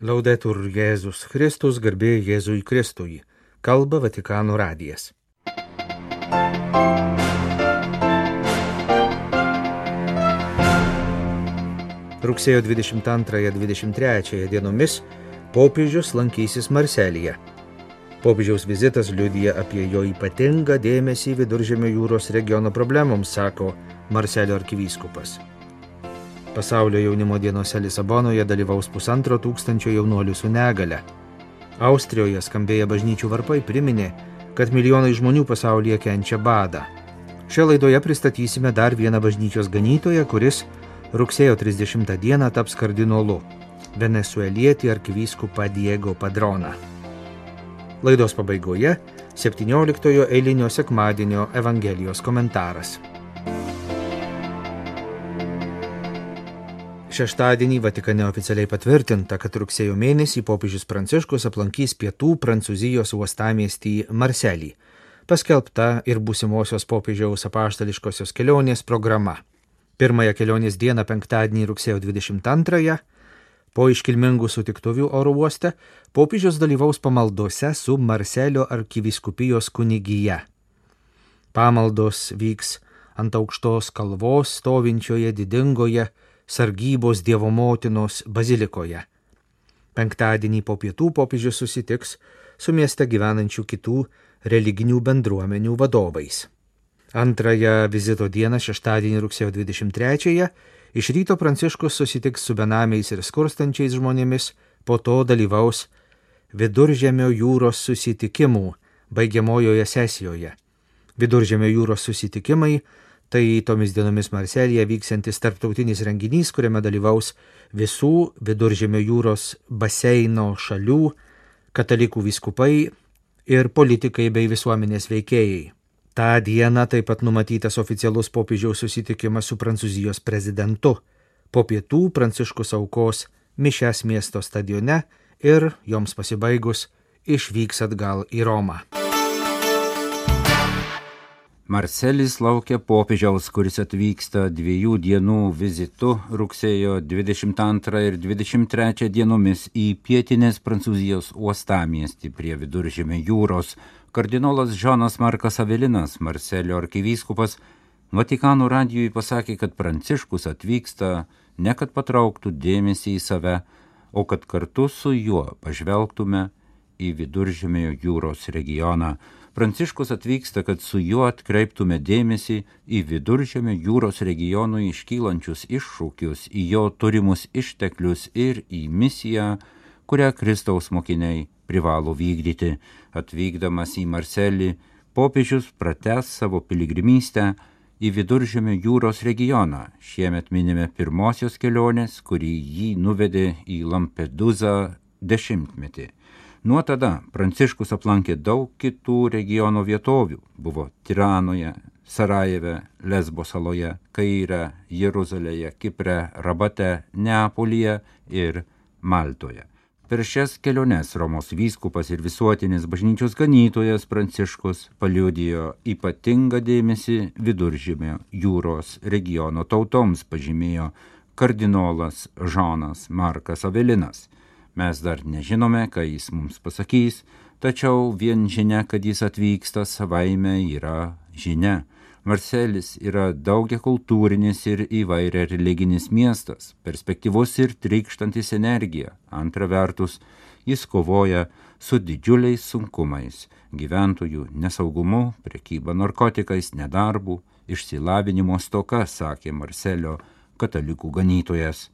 Laudetur Jėzus Kristus, garbė Jėzui Kristui. Kalba Vatikano radijas. Rugsėjo 22-23 dienomis popiežius lankysis Marselyje. Popiežiaus vizitas liudyja apie jo ypatingą dėmesį viduržėmio jūros regiono problemoms, sako Marselio arkivyskupas. Pasaulio jaunimo dienose Lisabonoje dalyvaus pusantro tūkstančio jaunuolių su negale. Austrijoje skambėję bažnyčių varpai priminė, kad milijonai žmonių pasaulyje kenčia badą. Šioje laidoje pristatysime dar vieną bažnyčios ganytoją, kuris rugsėjo 30 dieną taps kardinolu - venezuelietį arkivyskupą Diego Padroną. Laidos pabaigoje 17 eilinio sekmadienio Evangelijos komentaras. Šeštadienį Vatikane oficialiai patvirtinta, kad rugsėjo mėnesį popiežius Pranciškus aplankys pietų Prancūzijos uostamiestį Marselį. Paskelbta ir būsimosios popiežiaus apaštališkosios kelionės programa. Pirmąją kelionės dieną penktadienį rugsėjo 22-ąją po iškilmingų sutiktuvių oro uoste popiežius dalyvaus pamaldose su Marselio arkiviskupijos kunigyje. Pamaldos vyks ant aukštos kalvos stovinčioje didingoje sargybos Dievo motinos bazilikoje. Penktadienį po pietų popiežius susitiks su mieste gyvenančių kitų religinių bendruomenių vadovais. Antrąją vizito dieną, šeštadienį rugsėjo 23-ąją, iš ryto Pranciškus susitiks su benamiais ir skurstančiais žmonėmis, po to dalyvaus Viduržėmio jūros susitikimų baigiamojoje sesijoje. Viduržėmio jūros susitikimai Tai tomis dienomis Marselėje vyksiantis tarptautinis renginys, kuriame dalyvaus visų viduržėmio jūros baseino šalių, katalikų viskupai ir politikai bei visuomenės veikėjai. Ta diena taip pat numatytas oficialus popiežiaus susitikimas su Prancūzijos prezidentu. Po pietų Pranciškus aukos mišes miesto stadione ir joms pasibaigus išvyks atgal į Romą. Marcelis laukia popiežiaus, kuris atvyksta dviejų dienų vizitu rugsėjo 22 ir 23 dienomis į pietinės Prancūzijos uostamiestį prie viduržėmio jūros. Kardinolas Žonas Markas Avelinas, Marcelio arkivyskupas, Vatikano radijui pasakė, kad Pranciškus atvyksta ne kad patrauktų dėmesį į save, o kad kartu su juo pažvelgtume į viduržėmio jūros regioną. Pranciškus atvyksta, kad su juo atkreiptume dėmesį į viduržėmio jūros regionui iškylančius iššūkius, į jo turimus išteklius ir į misiją, kurią Kristaus mokiniai privalo vykdyti. Atvykdamas į Marselį, popiežius prates savo piligrimystę į viduržėmio jūros regioną. Šiemet minime pirmosios kelionės, kuri jį nuvedė į Lampedusą dešimtmetį. Nuo tada Pranciškus aplankė daug kitų regiono vietovių. Buvo Tiranoje, Sarajeve, Lesbo saloje, Kaire, Jeruzalėje, Kipre, Rabate, Neapolyje ir Maltoje. Per šias keliones Romos vyskupas ir visuotinis bažnyčios ganytojas Pranciškus paliudijo ypatingą dėmesį viduržymio jūros regiono tautoms, pažymėjo kardinolas Žonas Markas Avelinas. Mes dar nežinome, ką jis mums pasakys, tačiau vien žinia, kad jis atvyksta savaime yra žinia. Marselis yra daugia kultūrinis ir įvairia religinis miestas, perspektyvus ir trykštantis energija. Antra vertus, jis kovoja su didžiuliais sunkumais - gyventojų nesaugumu, prekyba narkotikais, nedarbu, išsilavinimo stoka, sakė Marselio katalikų ganytojas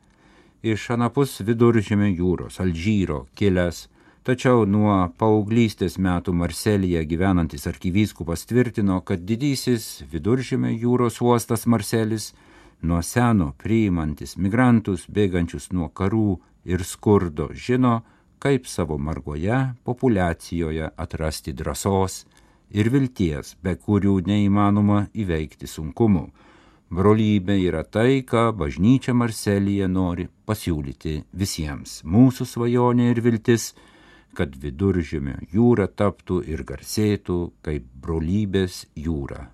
iš anapus viduržėmio jūros, Alžyro kilęs, tačiau nuo paauglystės metų Marselyje gyvenantis arkivyskupas tvirtino, kad didysis viduržėmio jūros uostas Marselis nuo seno priimantis migrantus bėgančius nuo karų ir skurdo žino, kaip savo margoje populiacijoje atrasti drąsos ir vilties, be kurių neįmanoma įveikti sunkumų Brolybė yra tai, ką bažnyčia Marselyje nori pasiūlyti visiems. Mūsų svajonė ir viltis, kad viduržėmio jūra taptų ir garsėtų kaip brolybės jūra.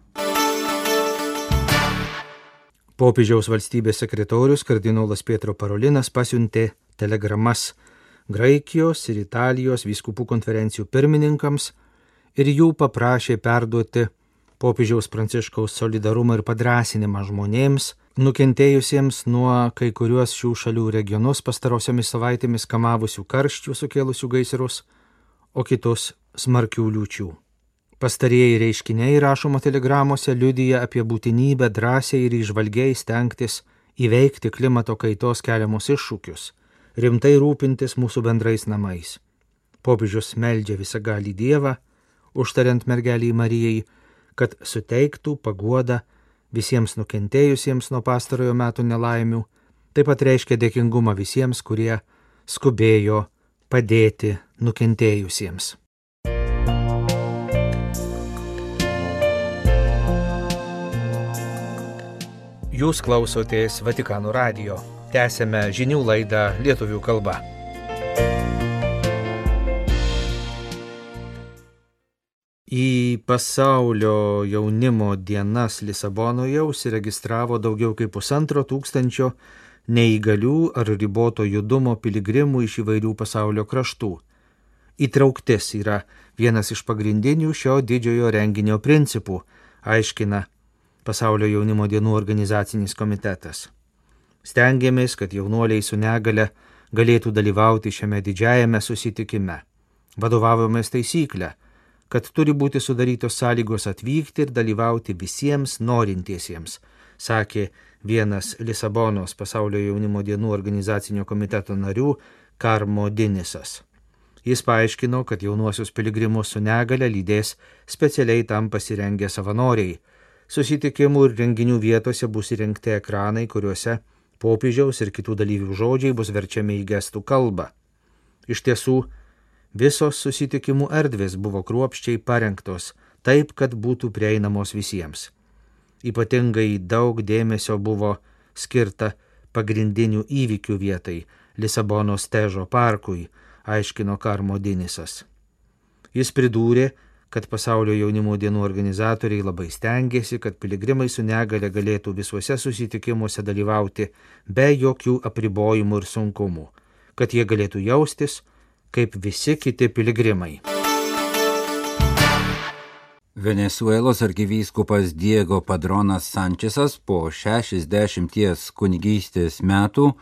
Popiežiaus valstybės sekretorius kardinolas Pietro Parolinas pasiuntė telegramas Graikijos ir Italijos vyskupų konferencijų pirmininkams ir jų paprašė perduoti popiežiaus pranciškaus solidarumą ir padrasinimą žmonėms, nukentėjusiems nuo kai kuriuos šių šalių regionus pastarosiomis savaitėmis kamavusių karščių sukėlusių gaisrus, o kitus smarkių liūčių. Pastarieji reiškiniai rašoma telegramose liudyja apie būtinybę drąsiai ir išvalgiai stengtis įveikti klimato kaitos keliamus iššūkius, rimtai rūpintis mūsų bendrais namais. Popiežius meldžia visą galį Dievą, užtariant mergelį Marijai, kad suteiktų paguodą visiems nukentėjusiems nuo pastarojo metų nelaimių, taip pat reiškia dėkingumą visiems, kurie skubėjo padėti nukentėjusiems. Jūs klausotės Vatikano radio. Tęsėme žinių laidą lietuvių kalba. Pasaulio jaunimo dienas Lisabonoje užsiregistravo daugiau kaip pusantro tūkstančio neįgalių ar riboto judumo piligrimų iš įvairių pasaulio kraštų. Įtrauktis yra vienas iš pagrindinių šio didžiojo renginio principų, aiškina Pasaulio jaunimo dienų organizacinis komitetas. Stengiamės, kad jaunuoliai su negale galėtų dalyvauti šiame didžiajame susitikime. Vadovavomės taisyklę kad turi būti sudarytos sąlygos atvykti ir dalyvauti visiems norintiesiems, sakė vienas Lisabonos pasaulio jaunimo dienų organizacinio komiteto narių Karmo Dinisas. Jis paaiškino, kad jaunuosius piligrimus su negale lydės specialiai tam pasirengę savanoriai. Susitikimų ir renginių vietose bus įrengti ekranai, kuriuose popiežiaus ir kitų dalyvių žodžiai bus verčiami į gestų kalbą. Iš tiesų, Visos susitikimų erdvės buvo kruopščiai parengtos taip, kad būtų prieinamos visiems. Ypatingai daug dėmesio buvo skirta pagrindinių įvykių vietai Lisabonos težo parkui, aiškino Karmo Dinisas. Jis pridūrė, kad pasaulio jaunimo dienų organizatoriai labai stengiasi, kad piligrimai su negale galėtų visuose susitikimuose dalyvauti be jokių apribojimų ir sunkumų, kad jie galėtų jaustis kaip visi kiti piligrimai. Venezuelos arkivyskupas Diego Padronas Sančesas po 60 kunigystės metų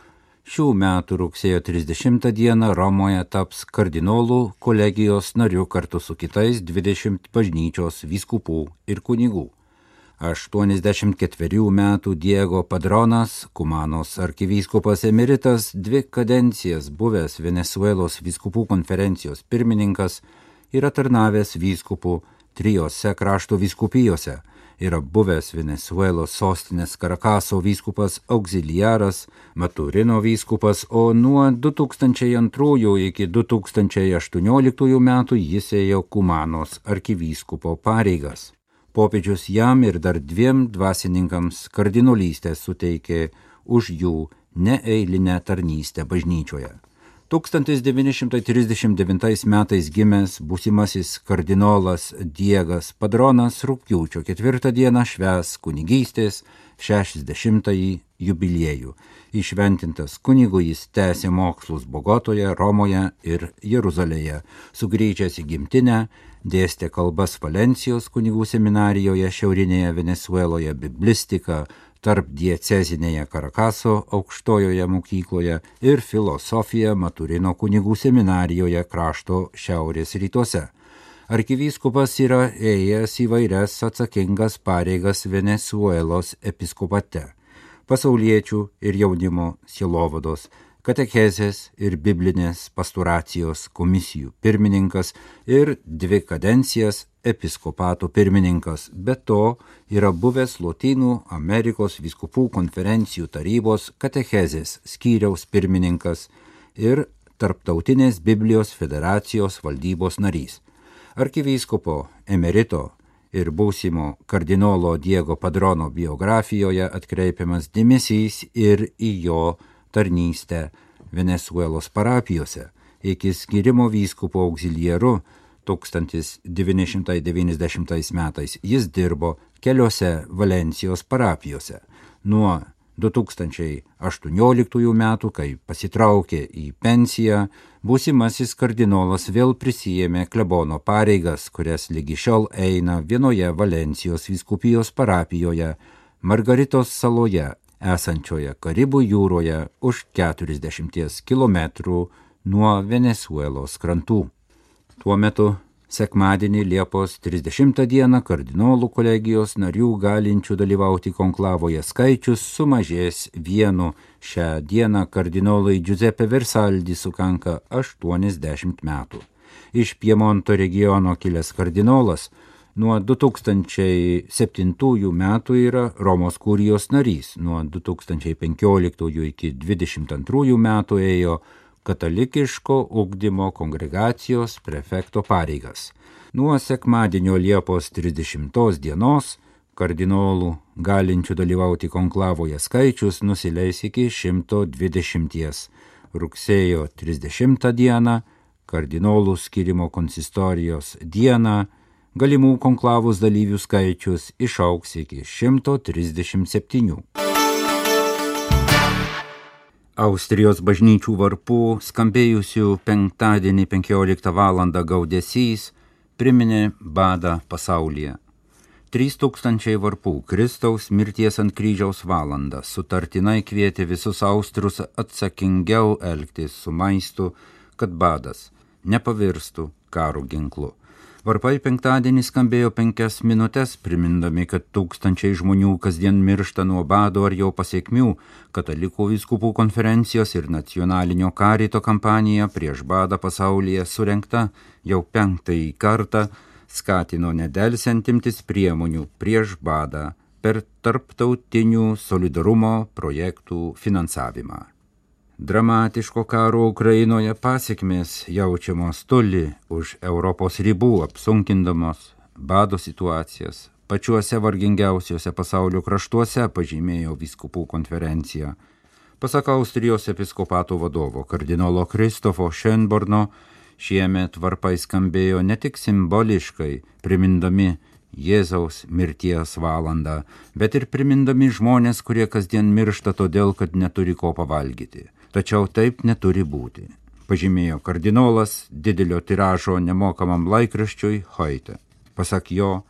šių metų rugsėjo 30 dieną Romoje taps kardinolų kolegijos nariu kartu su kitais 20 bažnyčios vyskupų ir kunigų. 84 metų Diego Padronas, Kumanos arkivyskupas emeritas, dvi kadencijas buvęs Venezuelos vyskupų konferencijos pirmininkas, yra tarnavęs vyskupų trijose krašto vyskupijose, yra buvęs Venezuelos sostinės Karakaso vyskupas auxiliaras, Maturino vyskupas, o nuo 2002 iki 2018 metų jis ėjo Kumanos arkivyskupo pareigas popiežius jam ir dar dviem dvasininkams kardinolystę suteikė už jų neeilinę tarnystę bažnyčioje. 1939 metais gimęs būsimasis kardinolas Diegas Padronas rūpjūčio ketvirtą dieną šves kunigystės 60-ąjį jubiliejų. Išventintas kunigu jis tęsė mokslus Bogotoje, Romoje ir Jeruzalėje. Sugrįžęs į gimtinę, dėstė kalbas Valencijos kunigų seminarijoje šiaurinėje Venezueloje, biblistiką, tarp diecezinėje Karakaso aukštojoje mokykloje ir filosofiją Maturino kunigų seminarijoje krašto šiaurės rytuose. Arkivyskupas yra ėjęs įvairias atsakingas pareigas Venezuelos episkopate - pasauliečių ir jaunimo silovados katechezės ir biblinės pasturacijos komisijų pirmininkas ir dvi kadencijas episkopato pirmininkas, be to yra buvęs Lotynų Amerikos viskupų konferencijų tarybos katechezės skyriaus pirmininkas ir Tarptautinės Biblijos federacijos valdybos narys. Arkivyskupo emerito ir būsimo kardinolo Diego Padrono biografijoje atkreipiamas dėmesys ir į jo tarnystę Venezuelos parapijose iki skirimo vyskupo auxilieru 1990 metais jis dirbo keliose Valencijos parapijose. Nuo 2018 metų, kai pasitraukė į pensiją, būsimasis kardinolas vėl prisijėmė klebono pareigas, kurias lygi šiol eina vienoje Valencijos viskupijos parapijoje, Margaritos saloje, esančioje Karibų jūroje už 40 km nuo Venezuelos krantų. Tuo metu sekmadienį Liepos 30 dieną kardinolų kolegijos narių galinčių dalyvauti konklavoje skaičius sumažės vienu. Šią dieną kardinolai Giuseppe Versaldi sukanka 80 metų. Iš Piemonto regiono kilęs kardinolas nuo 2007 metų yra Romos kurijos narys, nuo 2015 iki 2022 metų ėjo katalikiško ugdymo kongregacijos prefekto pareigas. Nuo sekmadienio Liepos 30 dienos kardinolų galinčių dalyvauti konklavoje skaičius nusileis iki 120. Rugsėjo 30 dieną, kardinolų skirimo konsistorijos dieną, galimų konklavos dalyvių skaičius išauks iki 137. Austrijos bažnyčių varpų skambėjusių penktadienį 15 val. gaudesys priminė badą pasaulyje. 3000 varpų Kristaus mirties ant kryžiaus valandą sutartinai kvietė visus austrus atsakingiau elgtis su maistu, kad badas nepavirstų karo ginklu. Varpai penktadienį skambėjo penkias minutės, primindami, kad tūkstančiai žmonių kasdien miršta nuo bado ar jo pasiekmių. Katalikų viskupų konferencijos ir nacionalinio karito kampanija prieš badą pasaulyje surenkta jau penktąjį kartą skatino nedelsiant imtis priemonių prieš badą per tarptautinių solidarumo projektų finansavimą. Dramatiško karo Ukrainoje pasiekmės jaučiamos toli už Europos ribų, apsunkindamos bado situacijas. Pačiuose vargingiausiuose pasaulio kraštuose pažymėjo viskupų konferencija. Pasak Austrijos episkopato vadovo kardinolo Kristofo Šenborno, šiemet varpai skambėjo ne tik simboliškai, primindami Jėzaus mirties valandą, bet ir primindami žmonės, kurie kasdien miršta todėl, kad neturi ko pavalgyti. Tačiau taip neturi būti, pažymėjo kardinolas didelio tiražo nemokamam laikraščiui Hoite. Pasak jo,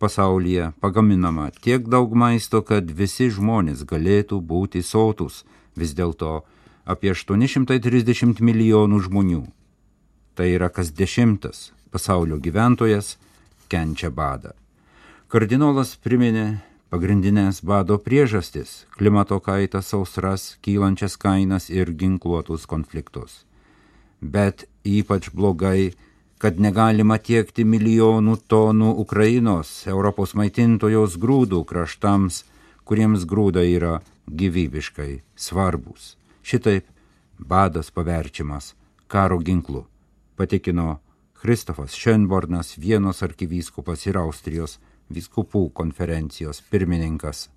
pasaulyje pagaminama tiek daug maisto, kad visi žmonės galėtų būti sotus, vis dėlto apie 830 milijonų žmonių. Tai yra kas dešimtas pasaulio gyventojas kenčia badą. Kardinolas priminė pagrindinės bado priežastis - klimato kaitą, sausras, kylančias kainas ir ginkluotus konfliktus. Bet ypač blogai, kad negalima tiekti milijonų tonų Ukrainos, Europos maitintojos grūdų kraštams, kuriems grūdai yra gyvybiškai svarbus. Šitaip badas paverčiamas karo ginklu, patikino Kristofas Šenbornas, Vienos arkivyskupas ir Austrijos viskupų konferencijos pirmininkas.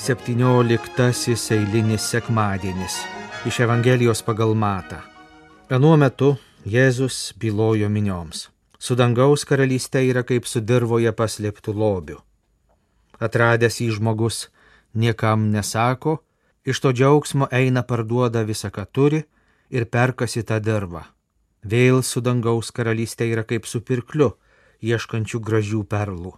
Septynioliktasis eilinis sekmadienis iš Evangelijos pagal Matą. Anuo metu Jėzus bylojo minioms. Su dangaus karalystė yra kaip su dirboje paslėptų lobių. Atradęs į žmogus niekam nesako, Iš to džiaugsmo eina parduoda visą, ką turi ir perkasi tą dirbą. Vėl su dangaus karalystė yra kaip su pirkliu, ieškančių gražių perlų.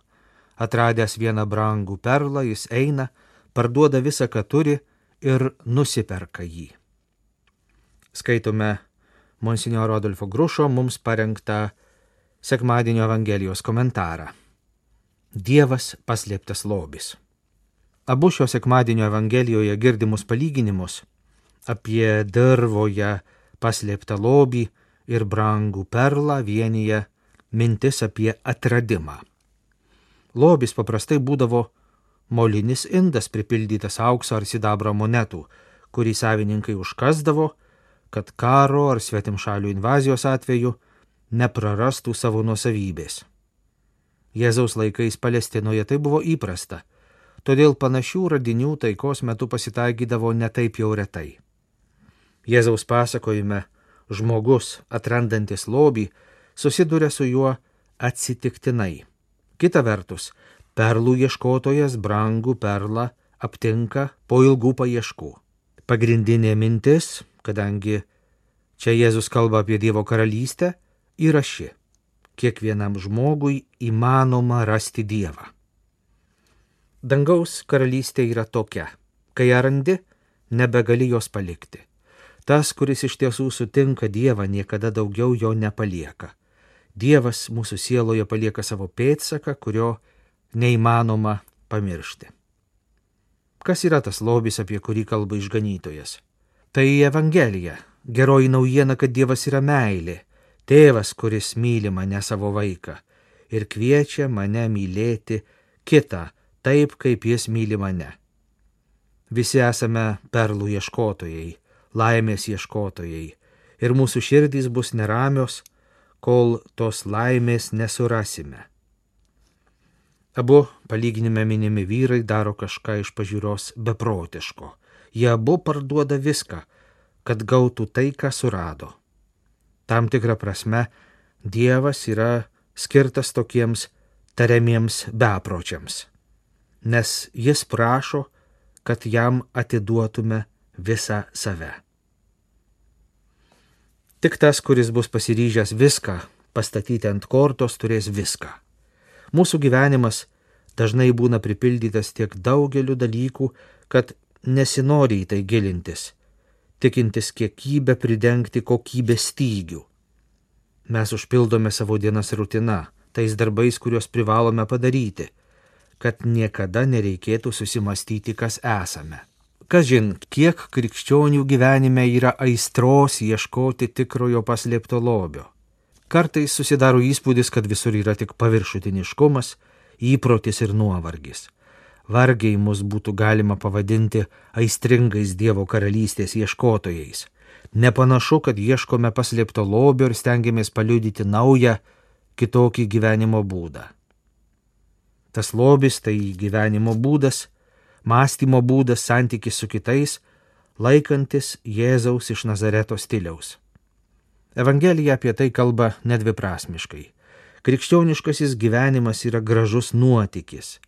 Atradęs vieną brangų perlą, jis eina, parduoda visą, ką turi ir nusiperka jį. Skaitome Monsignor Rodolfo Grušo mums parengtą sekmadienio Evangelijos komentarą. Dievas paslėptas lobis. Abu šio sekmadienio Evangelijoje girdimus palyginimus apie dirvoje paslėptą lobį ir brangų perlą vienyje mintis apie atradimą. Lobis paprastai būdavo molinis indas pripildytas aukso ar sidabro monetų, kurį savininkai užkasdavo, kad karo ar svetimšalių invazijos atveju neprarastų savo nusavybės. Jėzaus laikais Palestinoje tai buvo įprasta todėl panašių radinių taikos metu pasitaikydavo netaip jau retai. Jėzaus pasakojime žmogus, atrandantis lobį, susiduria su juo atsitiktinai. Kita vertus, Perlų ieškotojas brangų perlą aptinka po ilgų paieškų. Pagrindinė mintis, kadangi čia Jėzus kalba apie Dievo karalystę, yra ši. Kiekvienam žmogui įmanoma rasti Dievą. Dangaus karalystė yra tokia. Kai ją randi, nebegali jos palikti. Tas, kuris iš tiesų sutinka Dievą, niekada daugiau jo nepalieka. Dievas mūsų sieloje palieka savo pėdsaką, kurio neįmanoma pamiršti. Kas yra tas lobis, apie kurį kalba išganytojas? Tai Evangelija, geroji naujiena, kad Dievas yra meilė, tėvas, kuris myli mane savo vaiką ir kviečia mane mylėti kitą taip, kaip jis myli mane. Visi esame perlų ieškotojai, laimės ieškotojai ir mūsų širdys bus neramios, kol tos laimės nesurasime. Abu palyginime minimi vyrai daro kažką iš pažiūros beprotiško. Jie abu parduoda viską, kad gautų tai, ką surado. Tam tikrą prasme, Dievas yra skirtas tokiems tariamiems bepročiams, nes jis prašo, kad jam atiduotume visą save. Tik tas, kuris bus pasiryžęs viską pastatyti ant kortos, turės viską. Mūsų gyvenimas dažnai būna pripildytas tiek daugeliu dalykų, kad nesinori į tai gilintis, tikintis kiekybę pridengti kokybės stygių. Mes užpildome savo dienas rutina, tais darbais, kuriuos privalome padaryti, kad niekada nereikėtų susimastyti, kas esame. Kažin, kiek krikščionių gyvenime yra aistros ieškoti tikrojo paslėpto lobio. Kartais susidaro įspūdis, kad visur yra tik paviršutiniškumas, įprotis ir nuovargis. Vargiai mus būtų galima pavadinti aistringais Dievo karalystės ieškotojais. Nepanašu, kad ieškome paslėpto lobio ir stengiamės paliudyti naują, kitokį gyvenimo būdą. Tas lobis tai gyvenimo būdas, mąstymo būdas, santykis su kitais, laikantis Jėzaus iš Nazareto stiliaus. Evangelija apie tai kalba nedviprasmiškai. Krikščioniškasis gyvenimas yra gražus nuotykis,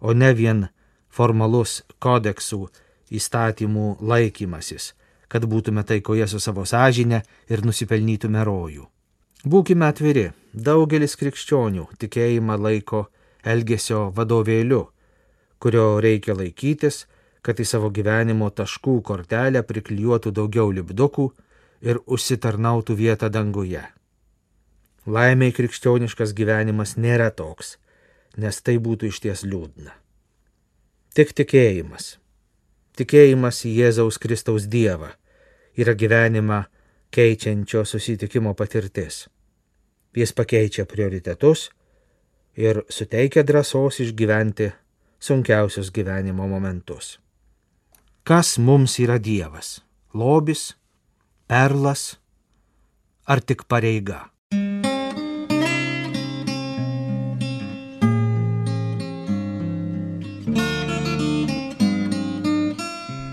o ne vien formalus kodeksų įstatymų laikymasis, kad būtume taikoje su savo sąžinė ir nusipelnytume rojų. Būkime atviri, daugelis krikščionių tikėjimą laiko elgesio vadovėliu, kurio reikia laikytis, kad į savo gyvenimo taškų kortelę priklijuotų daugiau lipdukų ir užsitarnautų vietą danguje. Laimiai krikščioniškas gyvenimas nėra toks, nes tai būtų iš ties liūdna. Tik tikėjimas, tikėjimas į Jėzaus Kristaus Dievą yra gyvenimą keičiančio susitikimo patirtis. Jis pakeičia prioritetus ir suteikia drąsos išgyventi sunkiausius gyvenimo momentus. Kas mums yra Dievas? Lobis, perlas ar tik pareiga.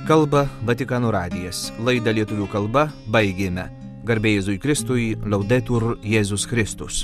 Kalba Vatikanų radijas. Laidą lietuvių kalba baigėme. Garbėjai Jėzui Kristui, laudetur Jėzus Kristus.